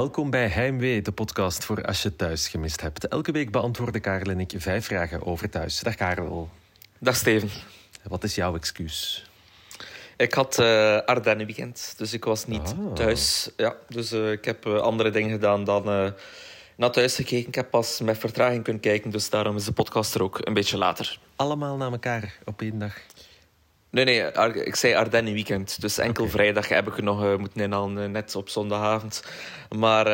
Welkom bij Heimwee, de podcast voor als je thuis gemist hebt. Elke week beantwoorden Karel en ik vijf vragen over thuis. Dag Karel. Dag Steven. Wat is jouw excuus? Ik had uh, Ardennen weekend, dus ik was niet Ah. thuis. Ja, dus uh, ik heb uh, andere dingen gedaan dan uh, naar thuis gekeken. Ik heb pas met vertraging kunnen kijken, dus daarom is de podcast er ook een beetje later. Allemaal na elkaar op één dag? Nee, nee, ik zei Ardennen weekend. Dus enkel okay. vrijdag heb ik nog moeten inhalen, net op zondagavond. Maar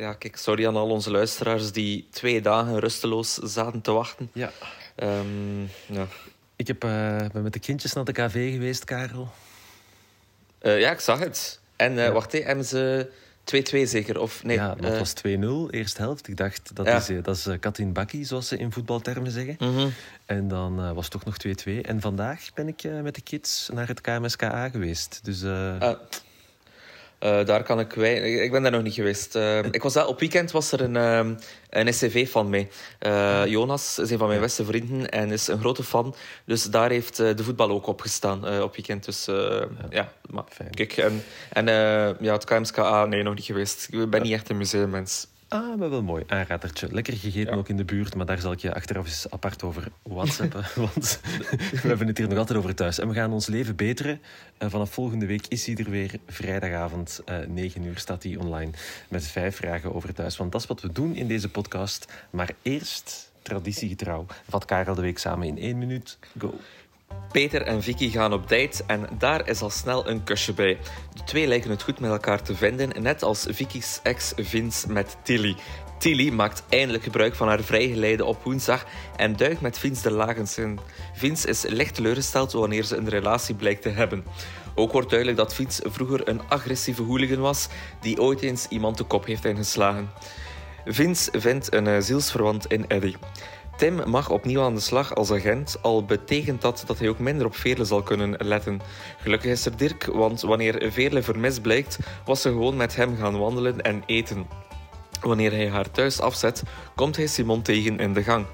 ja, kijk, sorry aan al onze luisteraars die twee dagen rusteloos zaten te wachten. Ja. Um, ja. Ik heb, uh, ben met de kindjes naar de KV geweest, Karel. Uh, ja, ik zag het. En uh, ja. wacht, hé, hebben ze 2-2 zeker? Of, nee, ja, dat was 2-0, eerste helft. Ik dacht, dat Ja. is, dat is Katin Bakkie, zoals ze in voetbaltermen zeggen. mm -hmm. En dan was het toch nog 2-2. En vandaag ben ik met de kids naar het KMSKA geweest. Dus... Ah. Uh, daar kan ik. Ik ben daar nog niet geweest. Uh, ik was daar, op weekend was er een, uh, een SCV van mij. Jonas is een van mijn beste vrienden en is een grote fan. Dus daar heeft de voetbal ook op gestaan op weekend. Dus ja, ja maar Fijn. kijk. En, en ja, het KMSKA, nee, nog niet geweest. Ik ben niet echt een museummens. Ah, maar wel mooi. Aanradertje. Lekker gegeten Ja. ook in de buurt, maar daar zal ik je achteraf eens apart over whatsappen. want we hebben het hier nog altijd over thuis. En we gaan ons leven beteren. Uh, vanaf volgende week is hij er weer. Vrijdagavond, uh, 9 uur, staat hij online. Met vijf vragen over thuis. Want dat is wat we doen in deze podcast. Maar eerst, traditiegetrouw, vat Karel de week samen in één minuut. Go. Peter en Vicky gaan op date en daar is al snel een kusje bij. De twee lijken het goed met elkaar te vinden, net als Vicky's ex Vince met Tilly. Tilly maakt eindelijk gebruik van haar vrijgeleide op woensdag en duikt met Vince de lagens in. Vince is licht teleurgesteld wanneer ze een relatie blijkt te hebben. Ook wordt duidelijk dat Vince vroeger een agressieve hooligan was die ooit eens iemand de kop heeft ingeslagen. Vince vindt een uh, zielsverwant in Eddie. Tim mag opnieuw aan de slag als agent, al betekent dat dat hij ook minder op Veerle zal kunnen letten. Gelukkig is er Dirk, want wanneer Veerle vermist blijkt, was ze gewoon met hem gaan wandelen en eten. Wanneer hij haar thuis afzet, komt hij Simon tegen in de gang.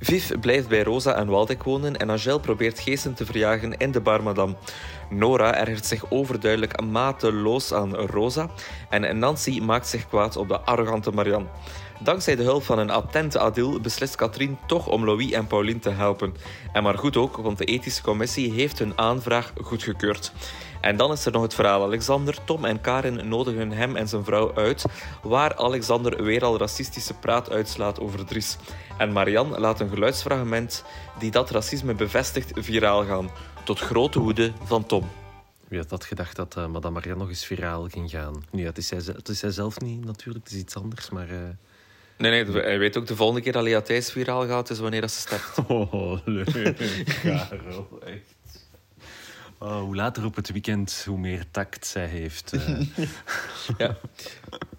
Viv blijft bij Rosa en Waldek wonen en Angel probeert geesten te verjagen in de bar Madame. Nora ergert zich overduidelijk mateloos aan Rosa en Nancy maakt zich kwaad op de arrogante Marianne. Dankzij de hulp van een attente Adil beslist Katrien toch om Louis en Pauline te helpen. En maar goed ook, want de ethische commissie heeft hun aanvraag goedgekeurd. En dan is er nog het verhaal Alexander. Tom en Karin nodigen hem en zijn vrouw uit, waar Alexander weer al racistische praat uitslaat over Dries. En Marianne laat een geluidsfragment die dat racisme bevestigt viraal gaan, tot grote woede van Tom. Wie had dat gedacht dat uh, Madame Marianne nog eens viraal ging gaan? Nu, het is zij, het is zij zelf niet natuurlijk, het is iets anders, maar... Uh... Nee, nee, hij weet ook de volgende keer dat Lea Thijs viraal gaat, is wanneer dat ze sterft. Oh, leuk. Karel, echt. Oh, hoe later op het weekend, hoe meer tact zij heeft. Uh. ja.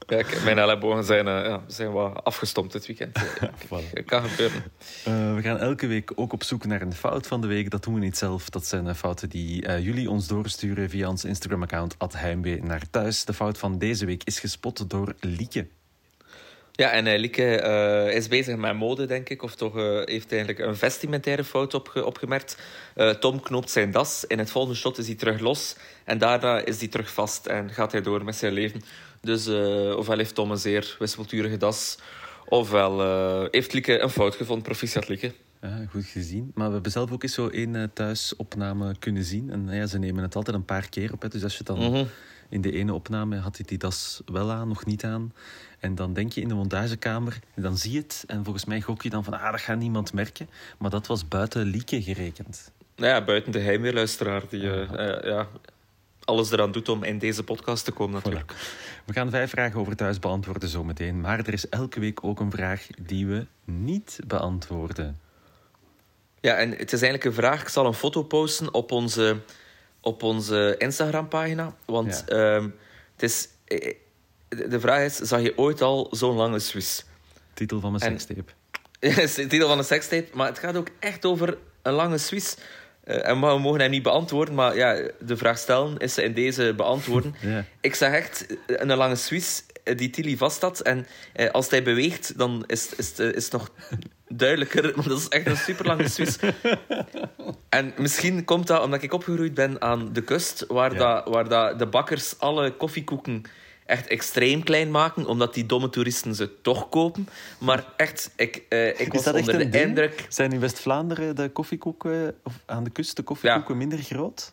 ja, mijn ellebogen zijn, uh, ja, zijn wat afgestompt dit weekend. voilà. kan gebeuren. Uh, we gaan elke week ook op zoek naar een fout van de week. Dat doen we niet zelf. Dat zijn fouten die jullie ons doorsturen via ons Instagram-account Heimwee naar thuis. De fout van deze week is gespot door Lieke. Ja, en uh, Lieke uh, is bezig met mode, denk ik. Of toch uh, heeft eigenlijk een vestimentaire fout opge opgemerkt. Tom knoopt zijn das. In het volgende shot is hij terug los. En daarna is hij terug vast en gaat hij door met zijn leven. Dus ofwel heeft Tom een zeer wispelturige das... ofwel heeft Lieke een fout gevonden. Proficiat, Lieke. Ja, goed gezien. Maar we hebben zelf ook eens zo één thuisopname kunnen zien. En ja, ze nemen het altijd een paar keer op. Hè. Dus als je dan... Mm -hmm. In de ene opname had hij die das wel aan, nog niet aan. En dan denk je in de montagekamer, en dan zie je het. En volgens mij gok je dan van, ah, dat gaat niemand merken. Maar dat was buiten Lieke gerekend. Nou ja, buiten de heimweerluisteraar die uh, uh, ja, alles eraan doet om in deze podcast te komen natuurlijk. Voilà. We gaan vijf vragen over thuis beantwoorden zometeen. Maar er is elke week ook een vraag die we niet beantwoorden. Ja, en het is eigenlijk een vraag. Ik zal een foto posten op onze, op onze Instagram-pagina. Want ja. um, het is... De vraag is, zag je ooit al zo'n lange Swiss? Titel van mijn sekstape. Is de titel van een sekstape. Maar het gaat ook echt over een lange Swiss. Uh, en we mogen hem niet beantwoorden, maar ja, de vraag stellen is ze in deze beantwoorden. ja. Ik zag echt een lange Swiss die Tilly vast had. En uh, als hij beweegt, dan is, is, is het nog duidelijker. Want dat is echt een super lange Swiss. en misschien komt dat omdat ik opgegroeid ben aan de kust, waar, Ja. dat, waar dat de bakkers alle koffiekoeken echt extreem klein maken, omdat die domme toeristen ze toch kopen. Maar echt, ik, uh, ik was onder de ding? indruk... Zijn in West-Vlaanderen de koffiekoeken, of aan de kust de koffiekoeken minder groot?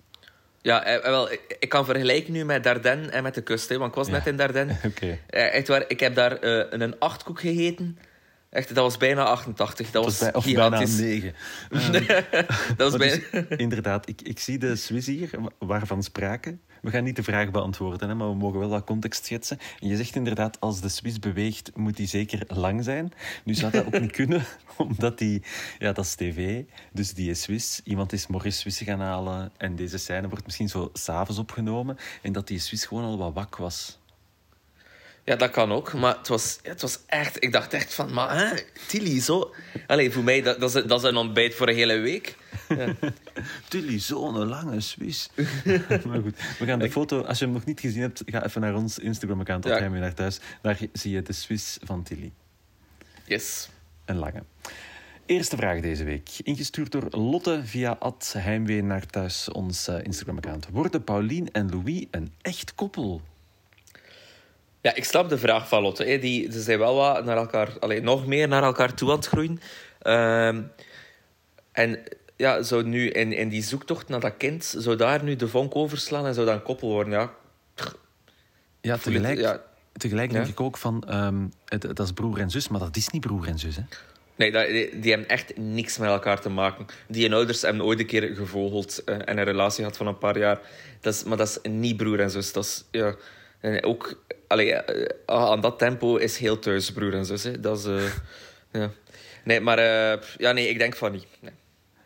Ja, eh, wel, ik, ik, kan vergelijken nu met Dardenne en met de kust. Hè, want ik was net in Dardenne. Okay. echt waar, ik heb daar een achtkoek gegeten. Echt, dat was bijna 88. Dat, was bij, of gigantisch. bijna 9. dat was bijna... Dus, inderdaad, ik, ik zie de Swiss hier, waarvan spraken. We gaan niet de vraag beantwoorden, hè, maar we mogen wel wat context schetsen. En je zegt inderdaad, als de Swiss beweegt, moet die zeker lang zijn. Nu zou dat ook niet kunnen, omdat die... Ja, dat is tv, dus die is Swiss. Iemand is Maurice Swiss gaan halen en deze scène wordt misschien zo s'avonds opgenomen. En dat die Swiss gewoon al wat wak was. Ja, dat kan ook. Maar het was, het was echt... Ik dacht echt van... Maar hè, Tilly, zo... Allee, voor mij, dat, dat, is, dat is een ontbijt voor een hele week. Ja. Tilly, zo'n lange Swiss. maar goed, we gaan de foto... Als je hem nog niet gezien hebt, ga even naar ons Instagram-account. Ja. je naar thuis. Daar zie je de Swiss van Tilly. Yes. Een lange. Eerste vraag deze week. Ingestuurd door Lotte via Ad Heimwee naar thuis, ons uh, Instagram-account. Worden Paulien en Louis een echt koppel? Ja, ik snap de vraag van Lotte. Hè. Die, ze zijn wel wat naar elkaar, alleen, nog meer naar elkaar toe aan het groeien. Ehm, en ja, zou nu in, in die zoektocht naar dat kind, zou daar nu de vonk overslaan en zou dat een koppel worden? Ja, ja tegelijk, ja. tegelijk denk ik ook van, um, het, dat is broer en zus, maar dat is niet broer en zus. Hè? Nee, dat, die, die, hebben echt niks met elkaar te maken. Die ouders hebben ooit een keer gevogeld uh, en een relatie gehad van een paar jaar. Dat is, maar dat is niet broer en zus. Dat is, ja, en ook allee, uh, aan dat tempo is heel thuis, broer en zus. Hè. Dat is, uh, ja. Nee, maar uh, ja, nee, ik denk van niet. Nee.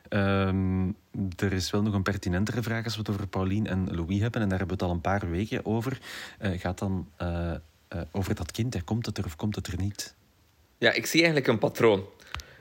Um, er is wel nog een pertinentere vraag als we het over Pauline en Louis hebben. En daar hebben we het al een paar weken over. gaat dan over dat kind. Hè. Komt het er of komt het er niet? Ja, ik zie eigenlijk een patroon.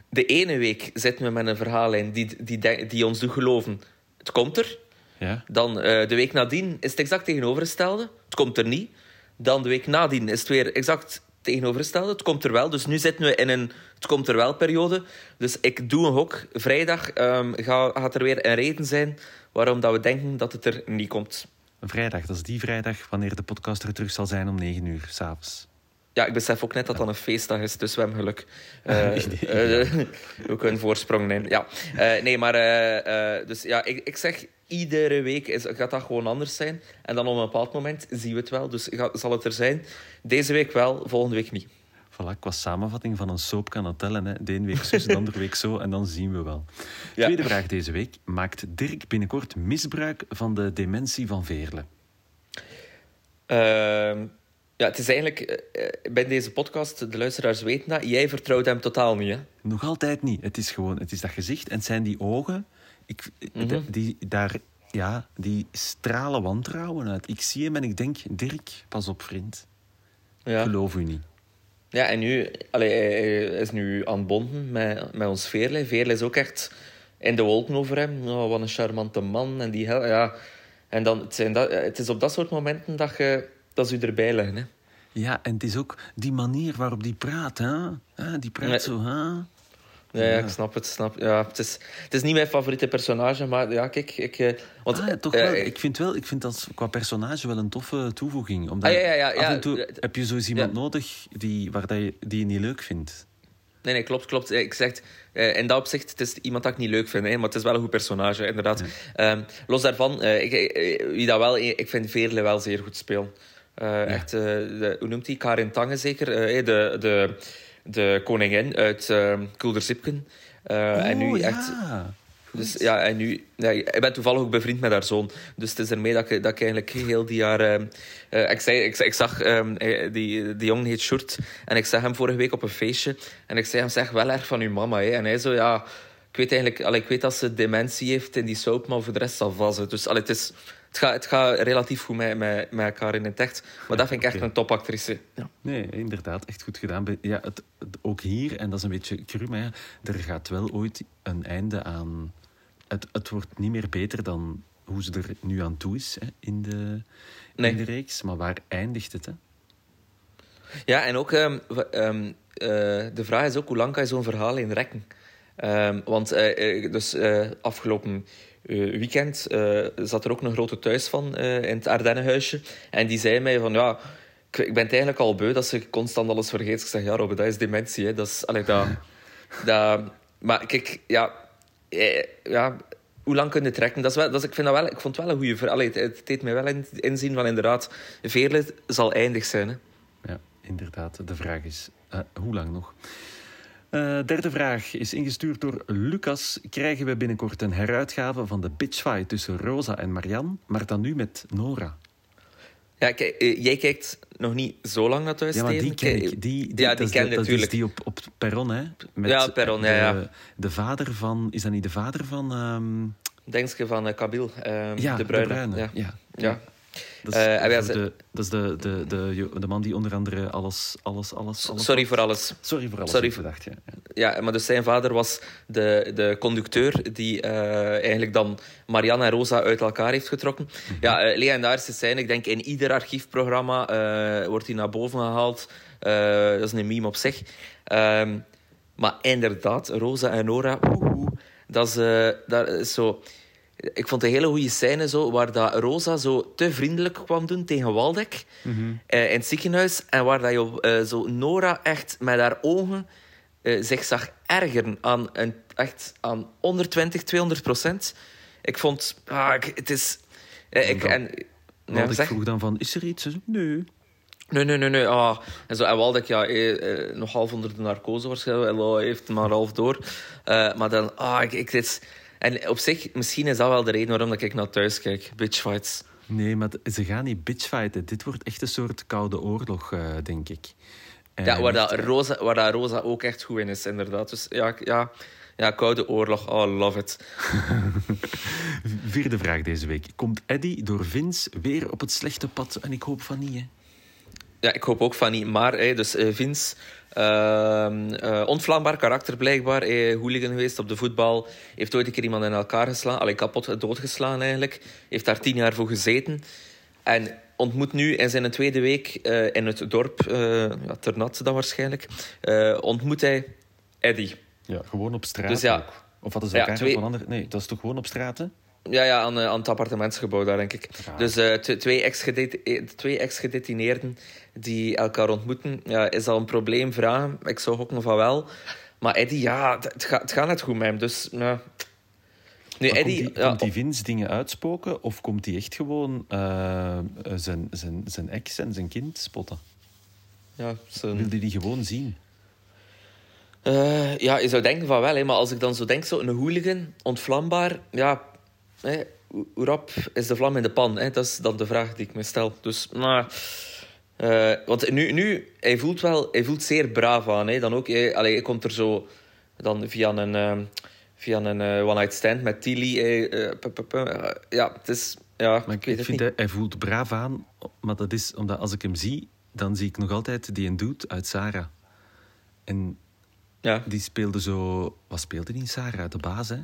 De ene week zitten we met een verhaallijn die, die, die ons doet geloven. Het komt er. Ja. Dan de week nadien is het exact tegenovergestelde. Het komt er niet. Dan de week nadien is het weer exact tegenovergestelde. Het komt er wel. Dus nu zitten we in een het komt er wel periode. Dus ik doe een hok. Vrijdag um, gaat er weer een reden zijn waarom dat we denken dat het er niet komt. Vrijdag, dat is die vrijdag wanneer de podcast er terug zal zijn om 9 uur s'avonds. Ja, ik besef ook net dat dat een feestdag is, dus we hebben geluk. Uh, uh, ook een voorsprong nemen. Ja. Uh, nee, maar dus ja, ik, ik zeg iedere week is, gaat dat gewoon anders zijn. En dan op een bepaald moment zien we het wel. Dus zal het er zijn. Deze week wel, volgende week niet. Voilà, qua samenvatting van een soap kan dat tellen. Hè. De ene week zo, de andere week zo. En dan zien we wel. Tweede vraag deze week. Maakt Dirk binnenkort misbruik van de dementie van Veerle? Uh, ja, het is eigenlijk... Uh, bij deze podcast, de luisteraars weten dat, jij vertrouwt hem totaal niet, hè? Nog altijd niet. Het is gewoon... Het is dat gezicht en het zijn die ogen... Ik, mhm. die, daar, ja, die stralen wantrouwen uit. Ik zie hem en ik denk, Dirk, pas op, vriend. Ja. geloof u niet. Ja, en nu allee, hij is nu aan het bonden met, met ons Veerle. Veerle is ook echt in de wolken over hem. Oh, wat een charmante man. En, die, ja. en dan, het, zijn dat, het is op dat soort momenten dat, je, dat ze u erbij leggen. Hè. Ja, en het is ook die manier waarop die praat. Hè? Die praat zo. Hè? Ja, ja, ik snap het. Snap, ja, het, is, het is niet mijn favoriete personage, maar ja, kijk... Ik, eh, want, ah, toch wel. ik, vind wel, ik vind dat qua personage wel een toffe toevoeging. Omdat ah, ja, af en toe heb je zo iemand nodig die, waar dat je, die je niet leuk vindt. Nee, nee, klopt, klopt. Ik zeg, in dat opzicht, het is iemand dat ik niet leuk vind, hè, maar het is wel een goed personage, inderdaad. Um, los daarvan, uh, ik, wie dat wel, ik vind Veerle wel zeer goed spelen. Echt, de, hoe noemt hij? Karin Tange zeker? de... de de koningin uit uh, Kuldersipken. Uh, oh, en nu ja. echt. Dus ja, en nu, ja, ik ben toevallig ook bevriend met haar zoon. Dus het is ermee dat ik, dat ik eigenlijk heel die jaar. Uh, ik, zei, ik, ik zag, um, die, die jongen heet Short. En ik zag hem vorige week op een feestje. En ik zei hem, zeg wel erg van uw mama. Hè. En hij zo, ja, ik weet eigenlijk, al, ik weet dat ze dementie heeft in die soap, maar voor de rest zal vast. Dus al, het is het gaat, het gaat relatief goed met, met, met elkaar in het echt. Maar dat vind ik echt een topactrice. Ja. Nee, inderdaad. Echt goed gedaan. Ja, het, ook hier, en dat is een beetje cru, maar er gaat wel ooit een einde aan... Het, het wordt niet meer beter dan hoe ze er nu aan toe is hè, in, de, in de reeks. Maar waar eindigt het? Hè? Ja, en ook um, um, uh, de vraag is ook hoe lang kan je zo'n verhaal in rekken? Um, want uh, dus uh, afgelopen weekend zat er ook een grote thuis van in het Ardennenhuisje. En die zei mij van ja, ik, ik ben het eigenlijk al beu dat ze constant alles vergeet. Ik zeg, ja, Robbe, dat is dementie. Hè. Dat is, allee, dat, dat, maar kijk, ja, eh, ja, hoe lang kun je trekken? Dat is wel, dat is, ik, vind dat wel, ik vond het wel een goede vraag. Het, het deed mij wel in, inzien van inderdaad, Veerle zal eindig zijn. Hè. Ja, inderdaad. De vraag is, uh, hoe lang nog? Uh, derde vraag is ingestuurd door Lucas. Krijgen we binnenkort een heruitgave van de bitchfight tussen Rosa en Marianne, maar dan nu met Nora? Ja, kijk, eh, jij kijkt nog niet zo lang naar thuis, Ja, maar die ken ik. Die, die, ja, die ken dat natuurlijk. die op, op perron, hè? Met ja, perron, de, ja, ja. De vader van... Is dat niet de vader van... Um... Denk je van uh, Kabil, um, ja, de Bruine. De Bruine. Ja. ja. ja. Dat is, uh, de, dat is de, de, de, de, man die onder andere alles... alles, alles, alles Sorry voor alles. Sorry voor alles, Sorry voor... Ja. ja. maar dus zijn vader was de, de conducteur die uh, eigenlijk dan Marianne en Rosa uit elkaar heeft getrokken. Mm -hmm. Ja, uh, legendarische scène. Ik denk in ieder archiefprogramma wordt hij naar boven gehaald. dat is een meme op zich. Um, maar inderdaad, Rosa en Nora, oeh, dat is, dat is zo... Ik vond een hele goede scène zo, waar dat Rosa zo te vriendelijk kwam doen tegen Waldek mm -hmm. uh, in het ziekenhuis. En waar dat je uh, zo Nora echt met haar ogen uh, zich zag ergeren aan, een, echt aan 120, 200 procent. Ik vond... Ah, ik, het is... ik, dan, en, ja, ik vroeg dan van, is er iets? Nee. Nee, nee, nee. nee. Ah. En, zo, en Waldek, ja, eh, eh, nog half onder de narcose waarschijnlijk. Ella heeft maar half door. maar dan... Ah, ik, ik, dit, en op zich, misschien is dat wel de reden waarom dat ik naar thuis kijk. Bitchfights. Nee, maar ze gaan niet bitchfighten. Dit wordt echt een soort koude oorlog, uh, denk ik. En ja, waar, dat Rosa, waar dat Rosa ook echt goed in is, inderdaad. Dus ja, ja, ja koude oorlog. Oh, love it. Vierde vraag deze week. Komt Eddie door Vince weer op het slechte pad? En ik hoop van niet, hè? Ja, ik hoop ook van niet. Maar, hey, dus uh, Vince... Uh, uh, onvlambaar karakter blijkbaar. Uh, hooligan geweest op de voetbal. Heeft ooit een keer iemand in elkaar geslaan. Allee, kapot doodgeslaan eigenlijk. Heeft daar tien jaar voor gezeten. En ontmoet nu in zijn tweede week in het dorp, ja, Ternat dan waarschijnlijk, ontmoet hij Eddie. Ja, gewoon op straat dus ja, Of hadden ze elkaar ja, twee... een ander... Nee, dat is toch gewoon op straat, hè? Ja, ja aan, aan het appartementsgebouw daar, denk ik. Dus uh, twee ex-gedetineerden ex die elkaar ontmoeten, ja, is al een probleem vragen. Ik zou ook nog van wel. Maar Eddie, ja, het gaat, het gaat net goed met hem. Dus, ja. Nu, Eddie, komt die, ja, komt die Vince dingen uitspoken? Of komt hij echt gewoon uh, zijn, zijn, zijn ex en zijn kind spotten? Ja, zijn... Wil hij die gewoon zien? Uh, ja, je zou denken van wel. Hè, maar als ik dan zo denk, zo een hooligan, ontvlambaar... Ja, hè, hoe rap is de vlam in de pan? Hè? Dat is dan de vraag die ik me stel. Dus, nou... Uh, want nu, nu, hij voelt wel, hij voelt zeer braaf aan. Hè. Dan ook, hij, allee, hij komt er zo dan via een, uh, via een uh, one-night stand met Tilly. ja, het is, ja, maar ik, ik vind hij, hij voelt braaf aan, maar dat is omdat als ik hem zie, dan zie ik nog altijd die een dude uit Sarah. En ja. die speelde zo, wat speelde die in Sarah? De baas, hè?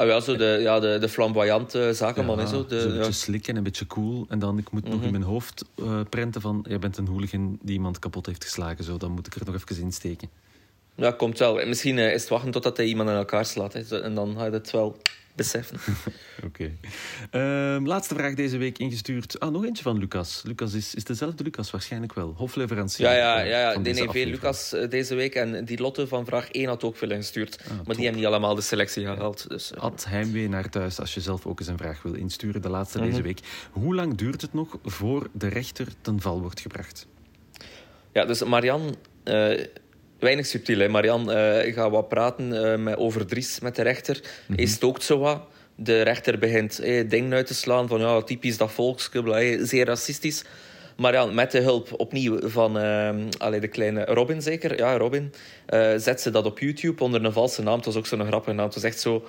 Ah, ja, zo de, ja, de, de flamboyante zakenman. Ja, zo, de, zo een beetje ja. slik en een beetje cool. En dan, ik moet nog Mhm. in mijn hoofd uh, prenten van... Jij bent een hooligan die iemand kapot heeft geslagen. Zo, dan moet ik er nog even in steken. Ja, komt wel. En Misschien uh, is het wachten totdat hij iemand in elkaar slaat. Hè. En dan ga je het wel beseffen. Oké. Okay. Uh, laatste vraag deze week ingestuurd. Ah, nog eentje van Lucas. Lucas is, is dezelfde Lucas, waarschijnlijk wel. Hofleverancier. Ja, ja, ja. ja. DNV Lucas uh, deze week. En die Lotte van vraag 1 had ook veel ingestuurd. Ah, maar top. die hebben niet allemaal de selectie gehaald. Dus, uh. Ad heimwee naar thuis als je zelf ook eens een vraag wil insturen. De laatste Mhm. deze week. Hoe lang duurt het nog voor de rechter ten val wordt gebracht? Ja, dus Marian... eh, weinig subtiel, hè. Marian eh, gaat wat praten eh, met, over Dries met de rechter. Hij stookt zo wat. De rechter begint eh, dingen uit te slaan van ja, typisch dat eh, zeer racistisch. Maar ja, met de hulp opnieuw van allee, de kleine Robin zeker, ja Robin, eh, zet ze dat op YouTube onder een valse naam. Het was ook zo'n grappige naam. Het was echt zo,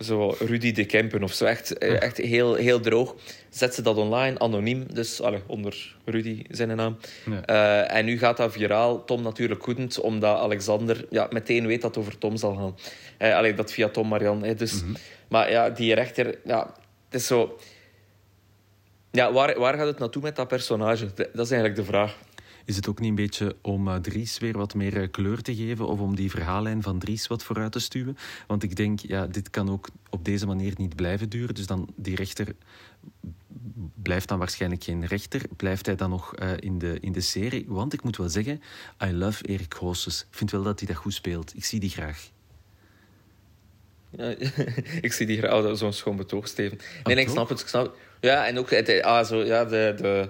zo Rudy de Kempen of zo. Echt, eh, echt heel, heel droog. Zet ze dat online, anoniem, dus allee, onder Rudy zijn naam. Ja. Eh, en nu gaat dat viraal. Tom natuurlijk goedend, omdat Alexander ja, meteen weet dat het over Tom zal gaan. Allee, dat via Tom Marian. Hè, dus. Maar ja, die rechter, ja, het is zo. Ja, waar, waar gaat het naartoe met dat personage? Dat is eigenlijk de vraag. Is het ook niet een beetje om uh, Dries weer wat meer uh, kleur te geven of om die verhaallijn van Dries wat vooruit te stuwen? Want ik denk, ja, dit kan ook op deze manier niet blijven duren. Dus dan die rechter blijft dan waarschijnlijk geen rechter. Blijft hij dan nog uh, in, de, in de serie? Want ik moet wel zeggen, I love Erik Goossens. Ik vind wel dat hij dat goed speelt. Ik zie die graag. Ja, ik zie die graag. Oh, zo'n schoon betoog, Steven. Nee, nee, ik snap het. Ik snap het. Ja, en ook het, ah, zo, ja, de, de,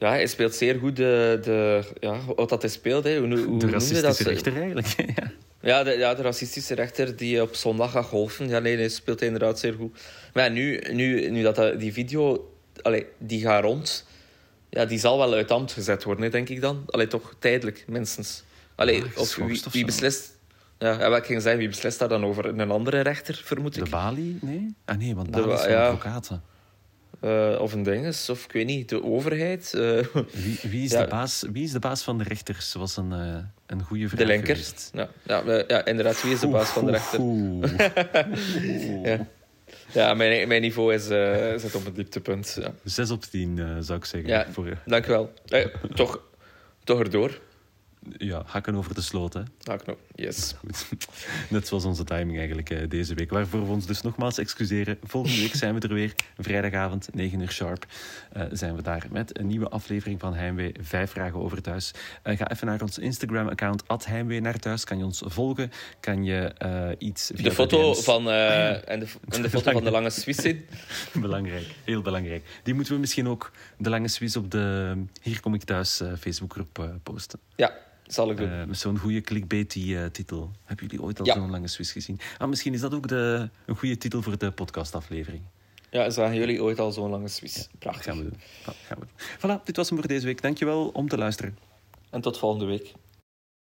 ja, hij speelt zeer goed de, de, ja, wat dat hij speelt. Hè. Hoe, hoe de racistische dat? rechter eigenlijk. ja. Ja, de, ja, de racistische rechter die op zondag gaat golfen. Ja, nee, nee, speelt hij inderdaad zeer goed. Maar ja, nu, nu, nu dat die video allee, die gaat rond, ja, die zal wel uit ambt gezet worden, hè, denk ik dan. Allee, toch tijdelijk, minstens. Allee, of wie, wie beslist... Ja, ja, wat ging zijn, wie beslist daar dan over? Een andere rechter, vermoed ik? De Bali? Nee? Ah nee, want Bali is ja. advocaten. Uh, of een ding is, of ik weet niet, de overheid. Uh, wie, wie, is de baas, wie is de baas van de rechters? was een, uh, een goede vraag. De linker. Ja, ja, ja, inderdaad, wie is de baas van de rechter? ja. ja, mijn, mijn niveau is, zit op het dieptepunt. Ja. 6 op 10 zou ik zeggen. Ja, voor, dank u wel. toch, toch erdoor. Ja, hakken over de sloot, hè? Hakken yes. Goed. Net zoals onze timing eigenlijk uh, deze week. Waarvoor we ons dus nogmaals excuseren. Volgende week zijn we er weer. Vrijdagavond, 9 uur sharp, uh, zijn we daar met een nieuwe aflevering van Heimwee. Vijf vragen over thuis. Uh, ga even naar ons Instagram-account, Heimwee naar thuis. Kan je ons volgen? Kan je iets... De foto, de van, en de, en de foto van de Lange Swiss in. belangrijk, heel belangrijk. Die moeten we misschien ook, de Lange Swiss, op de Hier Kom Ik Thuis Facebookgroep posten. Ja, zal ik doen. Uh, met zo'n goede clickbait-titel. Uh, Hebben jullie ooit al zo'n lange Swiss gezien? Ah, misschien is dat ook de, een goede titel voor de podcastaflevering. Ja, zagen jullie ooit al zo'n lange Swiss? Prachtig. We doen. gaan we doen. Voilà, dit was hem voor deze week. Dankjewel om te luisteren. En tot volgende week.